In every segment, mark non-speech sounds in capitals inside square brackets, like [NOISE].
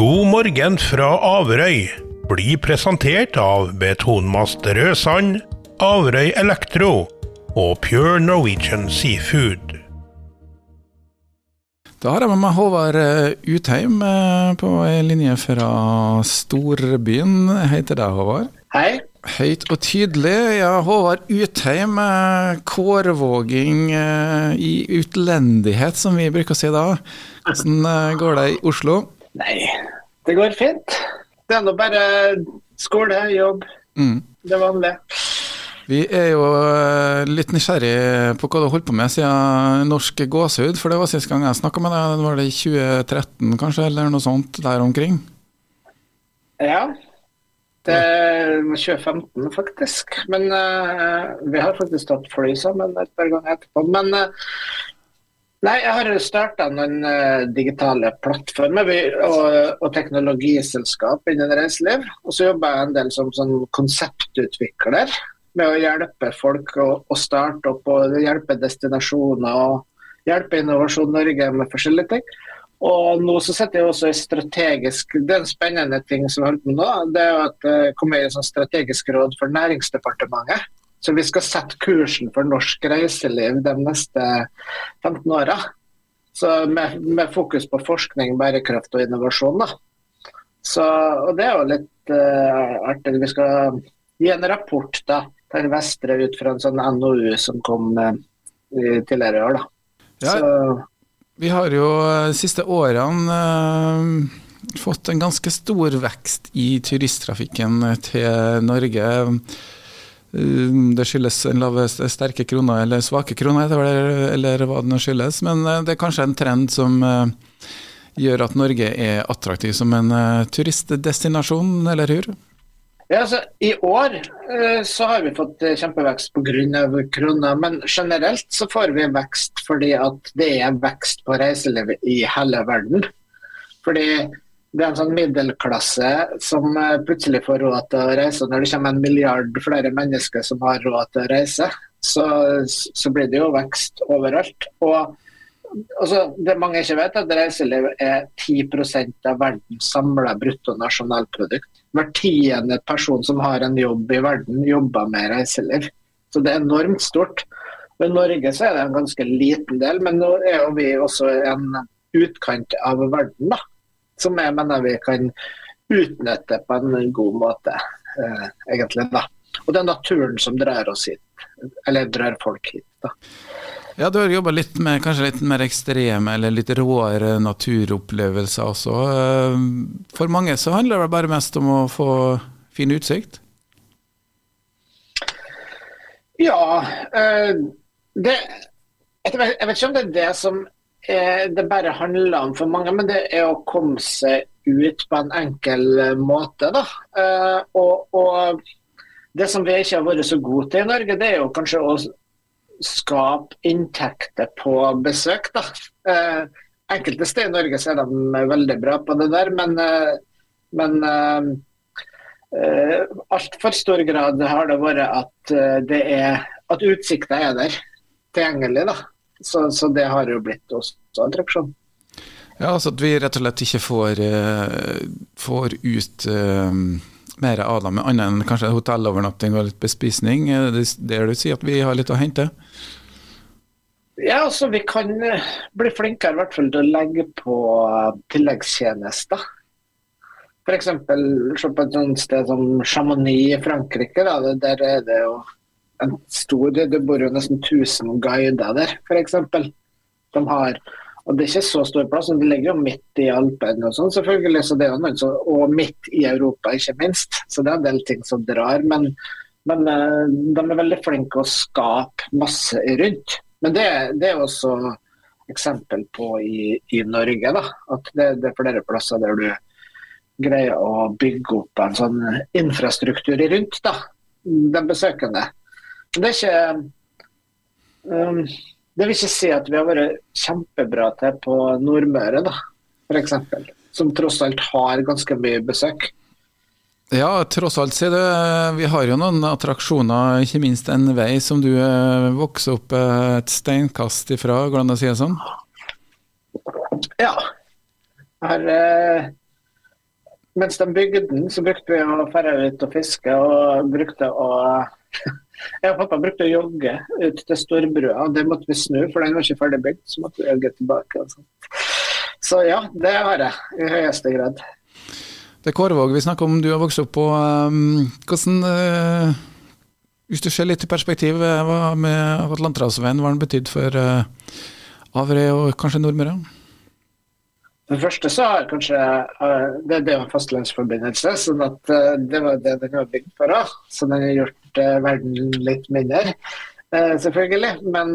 God morgen fra Averøy blir presentert av Betonmast Rødsand, Averøy Elektro og Pure Norwegian Seafood. Da har jeg med meg Håvard eh, Utheim eh, på ei linje fra storbyen. Hei til deg, Håvard. Hei. Høyt og tydelig. Ja, Håvard Utheim, eh, kårvåging i utlendighet, som vi bruker å si da. Hvordan går det i Oslo? Nei, det går fint. Det er nå bare skole, jobb. Mm. Det vanlige. Vi er jo eh, litt nysgjerrig på hva du holdt på med siden Norsk gåsehud. For det var sist gang jeg snakka med deg, var det i 2013 kanskje, eller noe sånt der omkring? Ja. Det var 2015 faktisk. Men uh, vi har faktisk tatt fly sammen et par ganger etterpå. Men uh, Nei, jeg har starta noen uh, digitale plattformer og, og, teknologiselskap innen reiseliv. Og så jobber jeg en del som sånn konseptutvikler med å hjelpe folk å, å starte opp og hjelpe destinasjoner og hjelpe Innovasjon Norge med forskjellige ting. Og nå så setter jeg også i strategisk Det er en spennende ting som jeg holder på med nå. Det er at jeg kommer i et strategisk råd for Næringsdepartementet. Så vi skal sette kursen for norsk reiseliv de neste 15 åra. Med, med, fokus på forskning, bærekraft og innovasjon. Da. Så, og det er jo litt uh, artig. Vi skal gi en rapport da, til Vestre ut fra en sånn NOU som kom uh, tidligere i år. Da. Ja, vi har jo de eh, siste årene uh, fått en ganske stor vekst i turisttrafikken til Norge. Um, det skyldes en lave, sterke kroner eller svake kroner, eller hva det nå skyldes. Men uh, det er kanskje en trend som uh, gjør at Norge er attraktiv som en turistdestinasjon, eller hur? Ja, altså, I år så har vi fått kjempevekst pga. krona, men generelt så får vi vekst fordi at det er vekst på reiselivet i hele verden. Fordi det er en sånn middelklasse som eh, plutselig får råd til å reise. Når det kommer en milliard flere mennesker som har råd til å reise, så, så blir det jo vekst overalt. Og altså, Det mange ikke vet, er at reiseliv er 10% av verdens samla bruttonasjonalprodukt. Hver tiende person som har en jobb i verden, jobber med reiseliv. Så det er enormt stort. I Norge så er det en ganske liten del, men nå er jo vi også en utkant av verden. da som jeg mener vi kan utnytte på en god måte, eh, egentlig. da. Og det er naturen som drar oss hit, eller drar folk hit. da. Ja, Du har jobba litt med kanskje litt mer ekstreme eller litt råere naturopplevelser også. Eh, for mange så handler det bare mest om å få fin utsikt? Ja, eh, det, jeg vet ikke om det er det som det bare handler om for mange, men det er å komme seg ut på en enkel eh, måte. Da. Eh, og, og, det som vi ikke har vært så gode til i Norge, det er jo kanskje å skape inntekter på besøk. Da. Enkelte steder i Norge så er de veldig bra på det der, men, men altfor stor grad har det vært at, det er, at utsikta er der, tilgjengelig. da. Så, så, det har jo blitt også attraksjon. Ja, altså at vi rett og slett ikke får, uh, får ut uh, mer av dem, annet enn kanskje hotellovernatting og litt bespisning. Er det det du sier, at vi har litt å hente? Ja, altså vi kan eh, bli flinkere i hvert fall til å legge på tilleggstjenester. F.eks. se på et sted som Chamonix i Frankrike. Da. Der er det jo en stor Det bor jo nesten 1000 guider der, f.eks. De har og Det er ikke så stor plass, men det ligger jo midt i Alpene og sånn, selvfølgelig. så det er noen som, Og midt i Europa, ikke minst. Så det er en del ting som drar. Men, men eh, de er veldig flinke å skape masse rundt. Men det, det er også eksempel på i, i Norge. da, At det, det, er flere plasser der du greier å bygge opp en sånn infrastruktur rundt da, den besøkende. Det er ikke um, Det vil ikke si at vi har vært kjempebra til på Nordmøre, da, f.eks. Som tross alt har ganske mye besøk. Ja, tross alt, sier du. Vi har jo noen attraksjoner, ikke minst en vei som du eh, vokser opp eh, et steinkast ifra, går det an å si det sånn? Ja. Her, eh, mens de bygde den, så brukte vi å ferde ut og fiske og brukte å Jeg og pappa brukte å jogge ut til storbrua, det måtte vi snu, for den var ikke ferdig bygd. Så måtte vi jogge tilbake. Så ja, det har jeg i høyeste grad. Det er Kårvåg vi snakker om, du har vokst opp på. Um, hvordan uh, Hvis du ser litt i perspektiv, eh, hva med Atlanterhavsveien, hva har den betydd for uh, Averøy og kanskje Nordmøre? For det første så har kanskje det, er en fastlandsforbindelse, sånn at uh, det var det den var bygd for Da. Så den har gjort uh, verden litt mindre, selvfølgelig. Men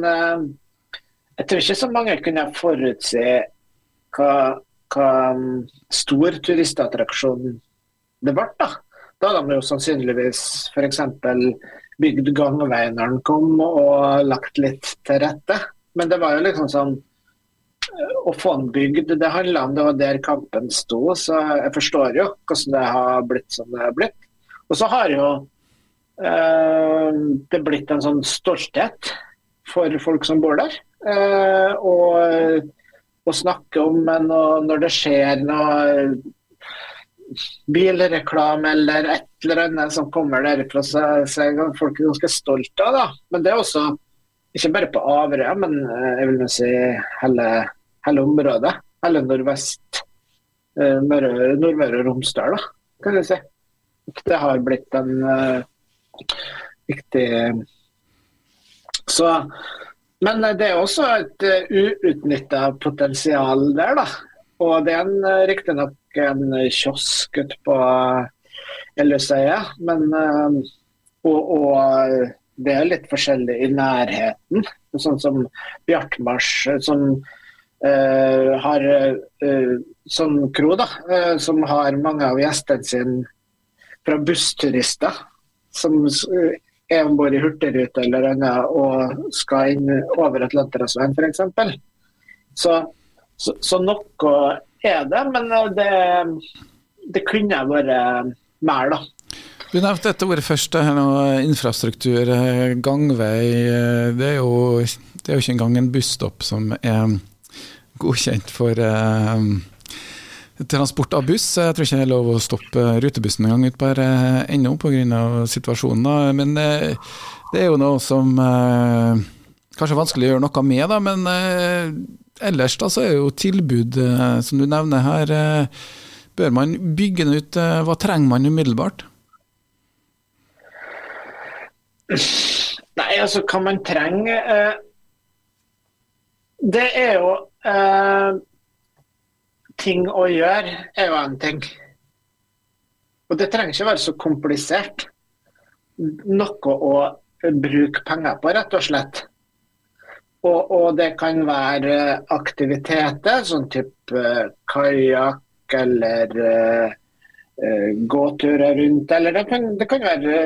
jeg tror ikke så mange kunne forutse hva, hva um, stor turistattraksjon det ble. Da Da hadde de jo sannsynligvis f.eks. bygd gangvei når den kom, og lagt litt til rette. Men det var jo liksom sånn å få den bygd, det handla om det var der kampen sto. Så jeg forstår jo hvordan det har blitt som det har blitt. Og så har jo eh, det blitt en sånn stolthet for folk som bor der. Eh, og å snakke om og når det skjer noe bilreklame eller et eller annet som kommer derfra, så, så er folk ganske stolte av det. Men det er også ikke bare på Averøya, men eh, jeg vil si hele hele området. Hele nordvest, uh, Nordmøre og Romsdal, da, kan du si. Det har blitt en uh, viktig Så Men det er også et uh, potensial der, da. Og det er en, riktignok en kiosk ute på Elløsøya, men og, og, det er litt forskjellig i nærheten. Sånn som Bjartmars, som Uh, har uh, som kro da, uh, som har mange av gjestene sine fra bussturister som er om bord i Hurtigruta eller annet og skal inn over Atlanterhavsveien f.eks. Så, så, så noe er det, men det, det kunne vært mer, da. Du nevnte dette ordet først, infrastruktur, gangvei. Det er, jo, det er jo ikke engang en busstopp som er godkjent for eh, transport av buss. Jeg tror ikke det er lov å stoppe rutebussen engang ut bare eh, ennå pga. situasjonen. Men eh, det er jo noe som eh, kanskje er vanskelig å gjøre noe med, da, men eh, ellers da så er jo tilbud, eh, som du nevner her, eh, bør man bygge den ut. hva trenger man umiddelbart? Nei, altså hva man trenger Det er jo Uh, ting å gjøre er jo en ting. Og det trenger ikke være så komplisert. Noe å bruke penger på, rett og slett. Og, og det kan være aktiviteter, sånn type uh, kajakk eller uh, uh, gåturer rundt. Eller det kan, det kan være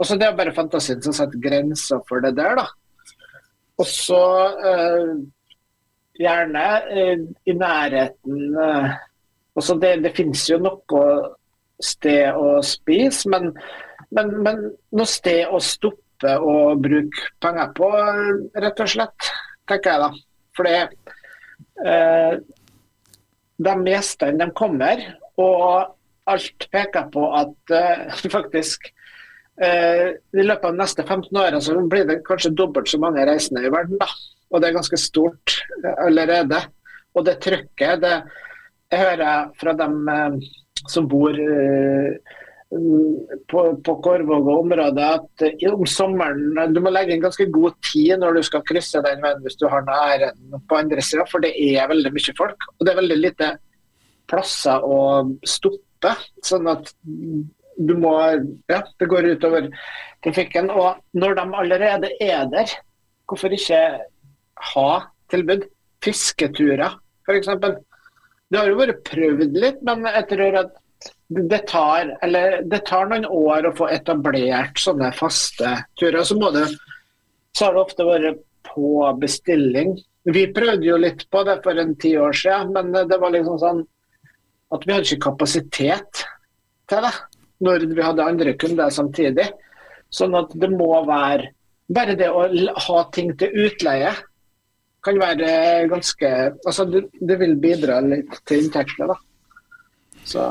også Det er bare fantasien som setter grenser for det der, da. Og så uh, gjerne eh, i nærheten eh, altså det, det finnes jo noe sted å spise, men, men, men noe sted å stoppe og bruke penger på, rett og slett, tenker jeg da. Fordi eh, de gjestene de kommer, og alt peker på at eh, [LAUGHS] faktisk eh, i løpet av de neste 15 årene så blir det kanskje dobbelt så mange reisende i verden. da. Og det er ganske stort eh, allerede. Og det trykket det jeg hører fra dem eh, som bor eh, på, på Korvåg og området at om sommeren du må legge inn ganske god tid når du skal krysse den veien hvis du har næren på andre sida, for det er veldig mye folk. Og det er veldig lite plasser å stoppe. Sånn at du må Ja, det går utover trafikken. Og når de allerede er der, hvorfor ikke ha tilbud. Fisketurer, f.eks. Det har jo vært prøvd litt, men jeg tror at det tar, det tar, noen år å få etablert sånne faste turer. Så, det, så har det ofte vært på bestilling. Vi prøvde jo litt på det for en ti år siden, men det var liksom sånn at vi hadde ikke kapasitet til det når vi hadde andre kunder samtidig. Sånn at det må være bare det å ha ting til utleie kan være ganske Altså det, det vil bidra litt til inntektene, da. Så.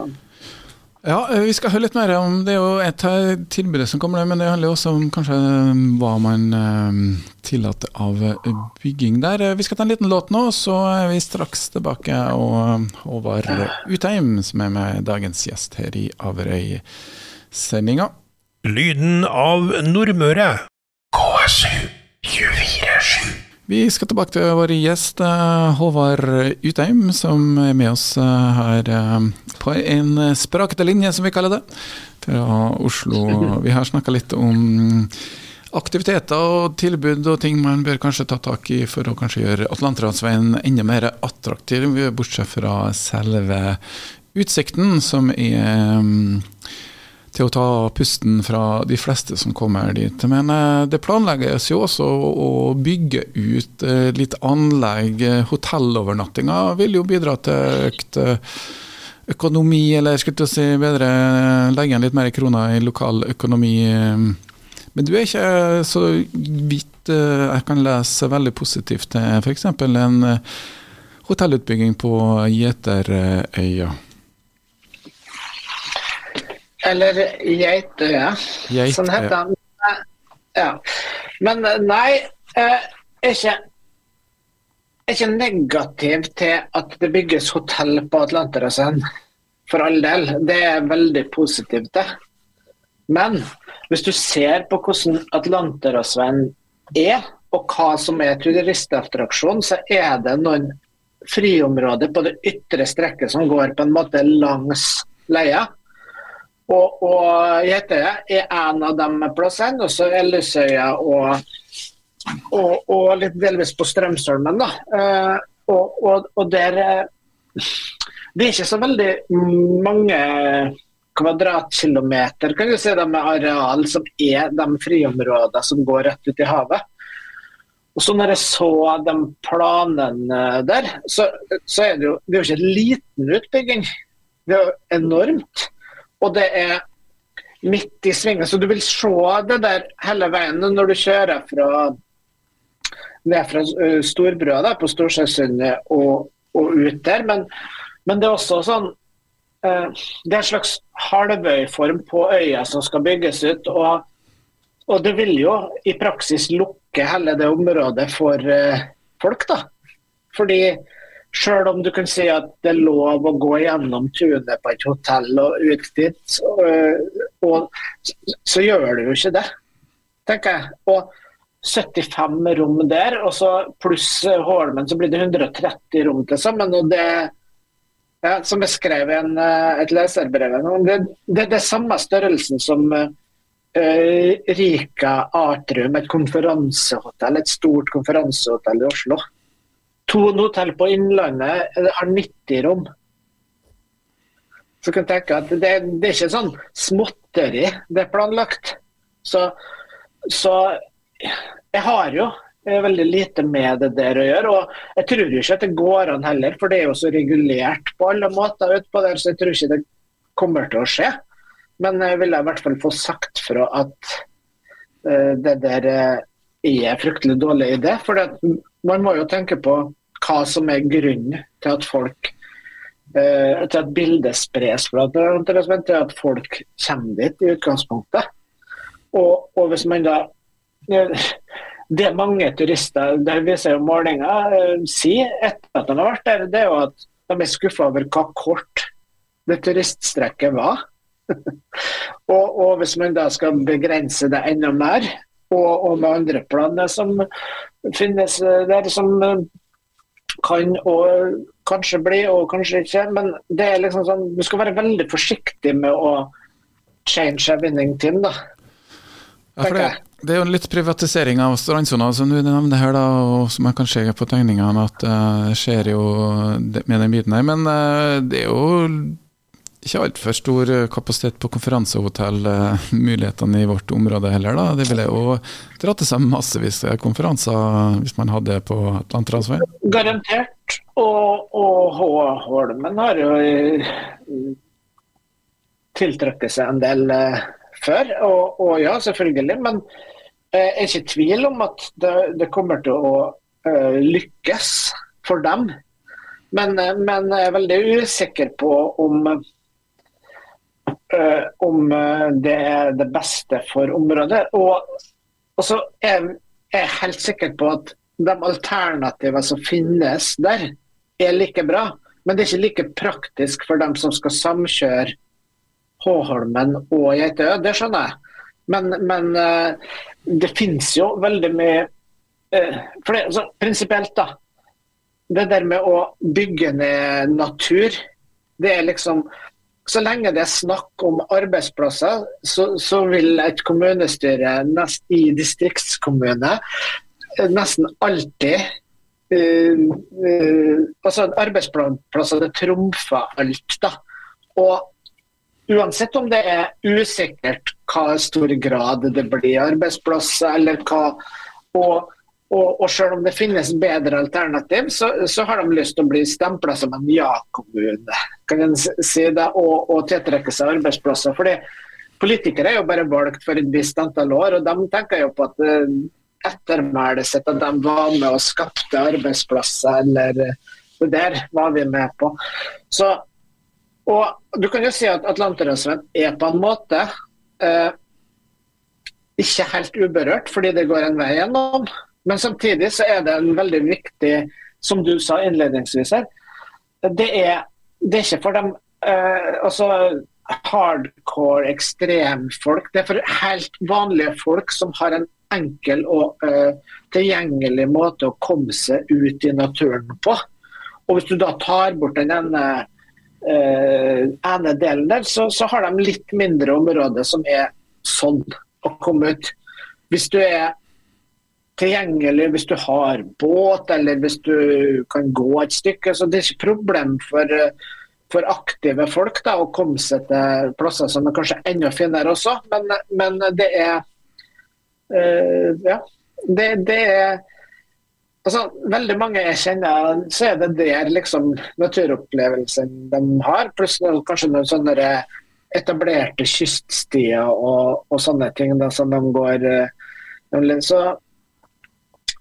Ja, eh, vi skal høre litt mer om det er jo et av tilbudet som kommer, men det handler jo også om kanskje eh, hva man eh, tillater av bygging der. Vi skal ta en liten låt nå, så er vi straks tilbake. Og Håvard Utheim, som er med dagens gjest her i Averøy-sendinga. Lyden av Nordmøre. KSU 247. Vi skal tilbake til vår gjest eh, Håvard Utheim, som er med oss eh, her eh, på en sprakete linje, som vi kaller det, fra Oslo. [LAUGHS] Vi har snakka litt om aktiviteter og tilbud og ting man bør kanskje ta tak i for å kanskje gjøre Atlanterhavsveien enda mer attraktiv, bortsett fra selve utsikten, som er til å ta pusten fra de fleste som kommer dit. Men eh, det planlegges jo også å bygge ut eh, litt anlegg. Hotellovernattinga vil jo bidra til økt eh, økonomi, eller skulle jeg si bedre legge igjen litt mer kroner i lokal økonomi. Men du er ikke så vidt jeg kan lese veldig positivt til f.eks. en hotellutbygging på Gjeterøya. Eller Geitøya, Geit, som heter den. Ja. Men eh, nei, er ikke, ikke negativ til at det bygges hotell på Atlanterhavsøyen. For all del. Det er veldig positivt, det. Men hvis du ser på hvordan Atlanterhavsveien er, og hva som er turistattraksjon, så er det noen friområder på det ytre strekket som går på en måte langs leia. Og, og Gjetøya er en av de plassene. Og så Ellisøya og, og, og, litt delvis på Strømsholmen. da. Uh, og, og, der uh, Det er ikke så veldig mange kvadratkilometer kan du si, de med areal som er de friområdene som går rett ut i havet. Og så når jeg så de planene der, så, så er det jo det er jo ikke en liten utbygging. Det er jo enormt. Og det er midt i svingen. Så du vil se det der hele veien når du kjører fra ned fra Storbrua på Storsjøsundet og, og, ut der. Men, men, det er også sånn uh, Det er en slags halvøyform på øya som skal bygges ut. Og, og, det vil jo i praksis lukke hele det området for uh, folk, da. Fordi Sjøl om du kan si at det er lov å gå gjennom tunet på et hotell og ut dit, så, og, så gjør du jo ikke det, tenker jeg. Og 75 rom der, og så pluss Holmen, så blir det 130 rom til sammen. og det ja, som jeg skrev i et leserbrev, det, det, det er samme størrelsen som uh, Rika Atrium, et konferansehotell, et stort konferansehotell i Oslo. Thon hotell på Innlandet har 90 rom. Så kan jeg tenke at det, det er ikke sånn småtteri det er planlagt. Så, så jeg har jo veldig lite med det der å gjøre. Og jeg tror jo ikke at det går an heller, for det er jo så regulert på alle måter utpå der, så jeg tror ikke det kommer til å skje. Men jeg vil i hvert fall få sagt fra at uh, det der uh, er fryktelig dårlig idé. For man må jo tenke på hva som er grunnen til at folk uh, til at bildet spres fra til at folk kommer dit i utgangspunktet. Og, og hvis man da [LAUGHS] Det mange turister det viser jo målinger uh, sier etter at de har vært der, det er jo at de er skuffa over hva kort det turiststrekket var. [LAUGHS] og, og, hvis man da skal begrense det enda mer, og, og med andre planer som finnes der som kan og kanskje bli, og kanskje ikke. Men det er liksom sånn, du skal være veldig forsiktig med å change a winning team, da. Ja, det, det, er jo litt privatisering av strandsona som du nevner her, da, og som jeg kan se på tegningene at det uh, skjer jo med den biten her. Men uh, det er jo ikke altfor stor eh, kapasitet på konferansehotell, uh, mulighetene i vårt område heller. da. Det ville jo dra til seg massevis konferanser hvis man hadde det på Atlanterhavsveien. Garantert. Og, og Holmen har jo tiltrukket seg en del før. Og, og, ja, selvfølgelig. Men jeg er ikke i tvil om at det, det kommer til å lykkes for dem. Men, men, jeg er veldig usikker på om uh, om det er det beste for området. Og, og så er jeg helt sikker på at de alternativene som finnes der, er like bra. Men det er ikke like praktisk for dem som skal samkjøre Håholmen og Geitøya. Det skjønner jeg. Men, men det finnes jo veldig mye for det, altså, Prinsipielt, da det der med å bygge ned natur, det er liksom Så lenge det er snakk om arbeidsplasser, så, så vil et kommunestyre nest, i distriktskommune eh, nesten alltid uh, uh, altså Arbeidsplasser det trumfer alt. da. Og uansett om det er usikkert hva stor grad det blir arbeidsplasser, eller hva og og, og selv om det finnes bedre alternativ, så, så har de lyst til å bli stempla som en ja-kommune. kan en si det, og, og tiltrekke seg arbeidsplasser. fordi Politikere er jo bare valgt for et visst antall år, og de tenker jo på at uh, ettermælet sitt at de var med og skapte arbeidsplasser, eller uh, det der var vi med på. Så, og Du kan jo si at Atlanterhavsveien er på en måte eh, ikke helt uberørt, fordi det går en vei gjennom. Men samtidig så er det en veldig viktig, som du sa innledningsvis her, det er, det er ikke for dem eh, altså hardcore ekstremfolk. Det er for helt vanlige folk som har en enkel og eh, tilgjengelig måte å komme seg ut i naturen på. Og Hvis du da tar bort den ene, uh, ene delen der, så, så, har de litt mindre områder som er sånn å komme ut. Hvis du er tilgjengelig hvis du har båt eller hvis du kan gå et stykke. Så det er ikke problem for, for aktive folk da, å komme seg til plasser som er kanskje enda finere også, men, men det er uh, Ja. Det, det, er altså, Veldig mange jeg kjenner, så er det der liksom naturopplevelsen de har. Pluss kanskje noen sånne etablerte kyststier og, og sånne ting da, som de går uh, så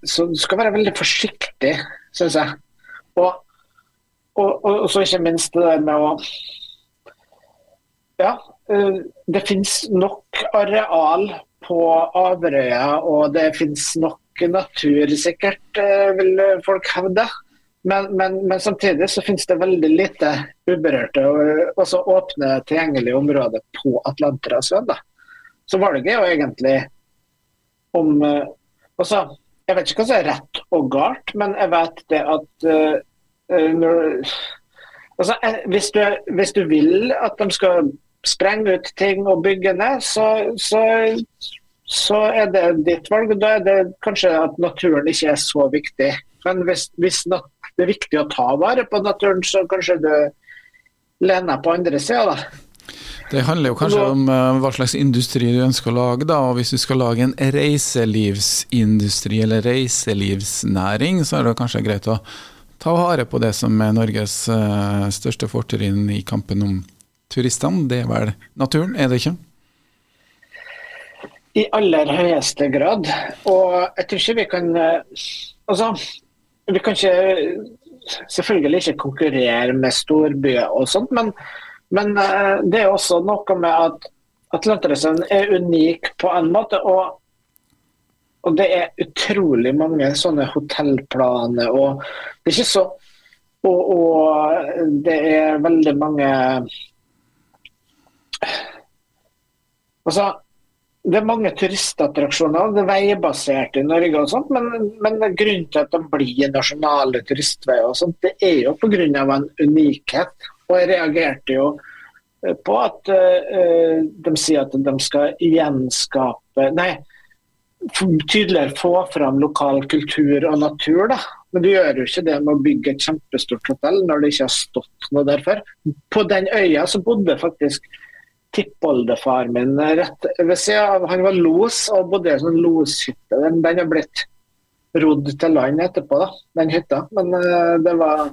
så du skal være veldig forsiktig, syns jeg. Og, og, og, så ikke minst det der med å Ja, eh, det finnes nok areal på Averøya, og det finnes nok natur, sikkert, eh, vil folk hevde. Men, men, men, samtidig så finnes det veldig lite uberørte og også åpne, tilgjengelige områder på Atlanterhavsøya. Så valget er jo egentlig om eh, altså, jeg vet ikke hva som er rett og galt, men jeg vet det at uh, når, altså, hvis, du, hvis, du, vil at de skal sprenge ut ting og bygge ned, så, så, så er det ditt valg. Da er det kanskje at naturen ikke er så viktig. Men hvis, hvis det er viktig å ta vare på naturen, så kanskje du lener på andre sida, da. Det handler jo kanskje om uh, hva slags industri du ønsker å lage. da, og Hvis du skal lage en reiselivsindustri eller reiselivsnæring, så er det kanskje greit å ta vare på det som er Norges uh, største fortrinn i kampen om turistene. Det er vel naturen, er det ikke? I aller høyeste grad. Og jeg tror ikke vi kan uh, Altså, vi kan ikke selvfølgelig ikke konkurrere med storbyer og sånt, men men uh, det er også noe med at Atlanterhavsveien er unik på en måte. Og, og, det er utrolig mange sånne hotellplaner. Og det er ikke så Og, og det er veldig mange Altså, det er mange turistattraksjoner, det er veibasert i Norge, og sånt, men, men grunnen til at de blir nasjonale turistveier, og sånt, det er jo pga. en unikhet. Og jeg reagerte jo eh, på at uh, de sier at de skal gjenskape Nei, tydeligere få fram lokal kultur og natur. da. Men du gjør jo ikke det med å bygge et kjempestort hotell når det ikke har stått noe der før. På den øya så bodde faktisk tippoldefar min rett ved siden av Han var los og bodde i en sånn loshytte. Den, den har blitt rodd til land etterpå, da, den hytta. Men uh, det var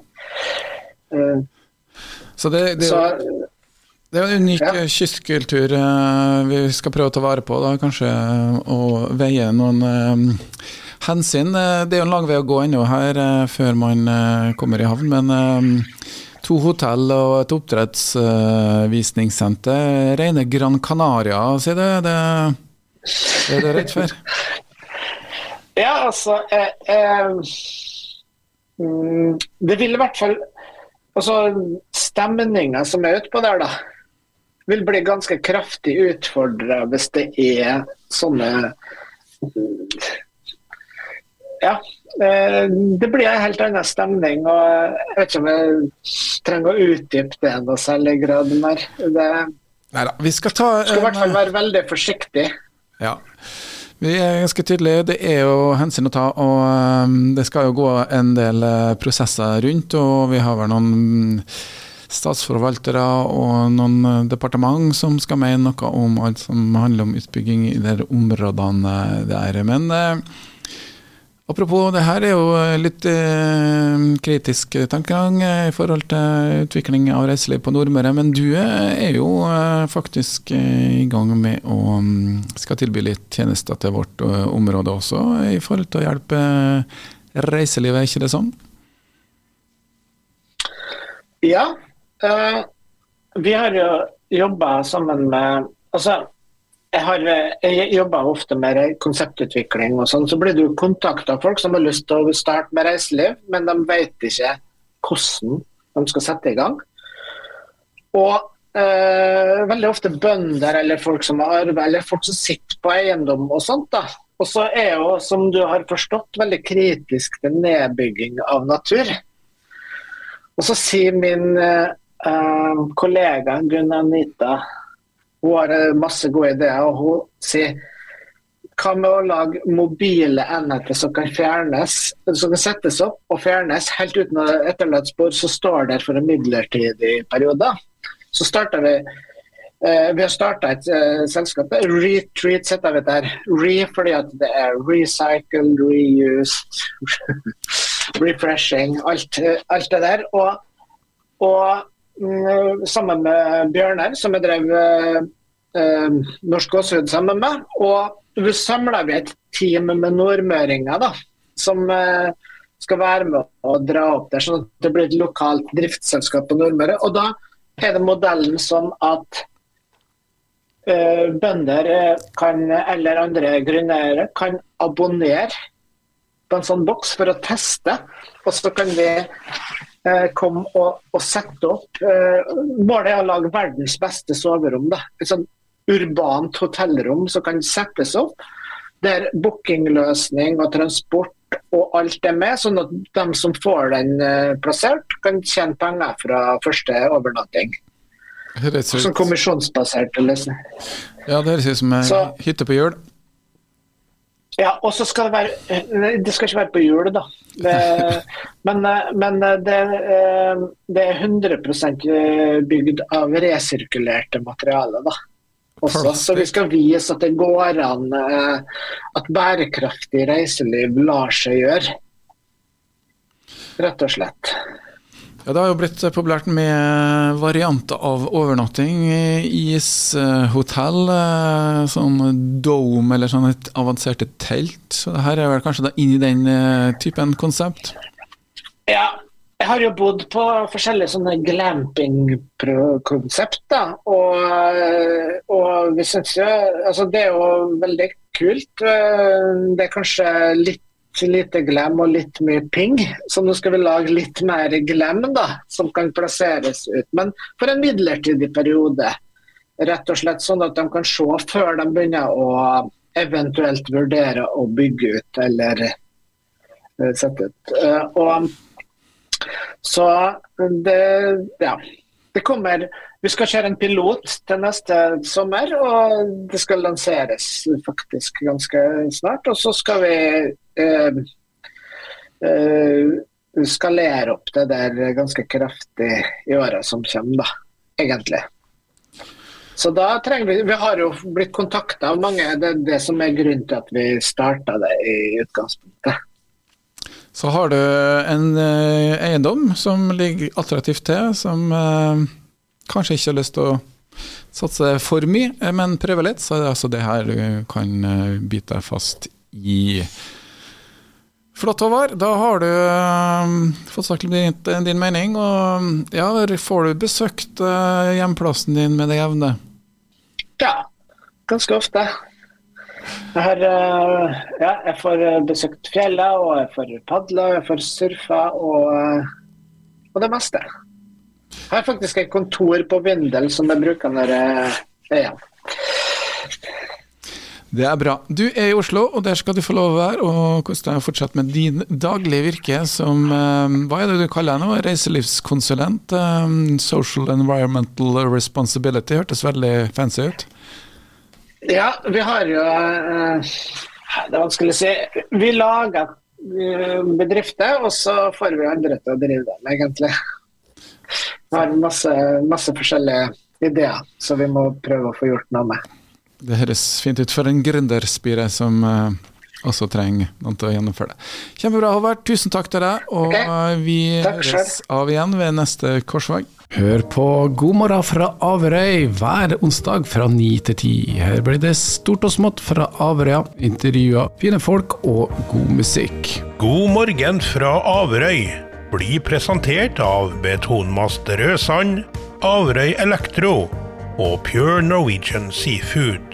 uh, så det, det, så, det er en unik ja. kystkultur uh, vi skal prøve å ta vare på, da, kanskje, og veie noen hensyn. Det er jo en lang vei å gå ennå her før man kommer i havn, men To hotell og et oppdrettsvisningssenter. Rene Gran Canaria, sier det. Det er det rett for? [LAUGHS] Ja, altså eh, eh, Det vil i hvert fall Altså, stemninga som er utpå der, da, vil bli ganske kraftig utfordra hvis det er sånne Ja. Eh, det blir en helt annen stemning. og Jeg vet ikke om jeg trenger å utdype det noe særlig grad mer. Det Neida, vi skal ta skal i hvert fall være veldig forsiktig. Ja. Vi er ganske tydelige. Det er jo hensyn å ta, og um, det skal jo gå en del eh, prosesser rundt. Og vi har vel noen statsforvaltere og noen eh, departement som skal mene noe om alt som handler om utbygging i de områdene der. Men eh, Apropos, det her er jo litt eh, kritisk tankegang i forhold til utvikling av reiseliv på Nordmøre. Men du er jo eh, faktisk eh, i gang med å um, skal tilby litt tjenester til vårt område også, i forhold til å hjelpe reiselivet, er ikke det sånn? Ja. Vi har jo jobba sammen med Altså, jeg, har, jeg jobber ofte med konseptutvikling, og sånn, så blir du kontakta av folk som har lyst til å starte med reiseliv, men de vet ikke hvordan de skal sette i gang. Og eh, veldig ofte bønder eller folk som har arvet, eller folk som sitter på eiendom og sånt. da. Og så er jo, som du har forstått, veldig kritisk til nedbygging av natur. Og så sier min eh, kollega Gunn Anita hun har eh, masse gode ideer, og hun sier hva med å lage mobile enheter som kan fjernes, som kan settes opp og fjernes helt uten å etterlate spor, står der for en midlertidig periode. Så starta vi eh, Vi har starta et uh, selskap. Retreat setter vi der. Re fordi at det er recycled, reused, [LAUGHS] refreshing, alt, alt, det der. Og, og mm, sammen med Bjørnar, som jeg drev Norsk Gåsehud sammen med. Og vi samler vi et team med nordmøringer da, som uh, skal være med å dra opp der, sånn at det blir et lokalt driftsselskap på Nordmøre. Og da er det modellen sånn at uh, bønder kan, eller andre grunneiere kan abonnere på en sånn boks for å teste. Og så kan vi uh, komme og, og, sette opp Målet er å lage verdens beste soverom. da. Et sånn urbant hotellrom som kan settes opp. Der bookingløsning og transport og alt er med, sånn at de som får den uh, plassert, kan tjene penger fra første overnatting. Sånn kommisjonsbasert løsning. Ja, det høres ut som ei hytte på hjul. Ja, og så skal det være Det skal ikke være på hjulet, da. Det, [LAUGHS] men, eh, men eh, det, det, er 100% bygd av resirkulerte materialer, da også. Så vi skal vise at det går an eh, at bærekraftig reiseliv lar seg gjøre. Rett og slett. Ja, Det har jo blitt populært med varianter av overnatting. Ishotell, eh, sånn dome eller sånn et avanserte telt. Så det her er vel kanskje da inn i den eh, typen konsept? Ja, jeg har jo bodd på forskjellige sånne glamping-konsept. Og, og vi syns jo Altså, det er jo veldig kult. Det er kanskje litt lite glam og litt mye ping, så nå skal vi lage litt mer glam da, som kan plasseres ut. Men for en midlertidig periode. Rett og slett sånn at de kan se før de begynner å eventuelt vurdere å bygge ut eller eh, sette ut. Eh, og så det Ja. Det kommer Vi skal kjøre en pilot til neste sommer, og det skal lanseres faktisk ganske snart. Og så skal vi eh, eh, skalere opp det der ganske kraftig i åra som kommer, da. Egentlig. Så da trenger vi Vi har jo blitt kontakta av mange. Det er det som er grunnen til at vi starta det i utgangspunktet. Så har du en eh, eiendom som ligger attraktivt til, som eh, kanskje ikke har lyst til å satse for mye, eh, men prøve litt. Så er det altså det her du kan bite deg fast i Flott, Håvard. Da har du fått sagt din, din mening. Og ja, får du besøkt hjemplassen din med det jevne? Ja, ganske ofte. Jeg, har, uh, ja, jeg får besøkt fjellet, og jeg får padla, jeg får surfa og, og det meste. Jeg har faktisk et kontor på Vindel som jeg bruker når jeg er hjemme. Det er bra. Du er i Oslo, og der skal du få lov å være og kose deg fortsatt med din daglige virke som eh, Hva er det du kaller deg nå? Reiselivskonsulent? Eh, social Environmental Responsibility hørtes veldig fancy ut? Ja, vi har jo eh, Det er vanskelig å si. Vi lager bedrifter, og så får vi andre til å drive dem, egentlig. Vi har masse, masse forskjellige ideer som vi må prøve å få gjort noe med. Det høres fint ut for en gründerspire som uh, også trenger noen til å gjennomføre det. Kjempebra, Håvard. Tusen takk til deg. Og okay. vi høres av igjen ved neste korsvei. Hør på God morgen fra Averøy hver onsdag fra ni til ti. Her blir det stort og smått fra Averøya, intervjuer, fine folk og god musikk. God morgen fra Averøy blir presentert av Betonmast Rødsand, Averøy Elektro og Pure Norwegian Seafood.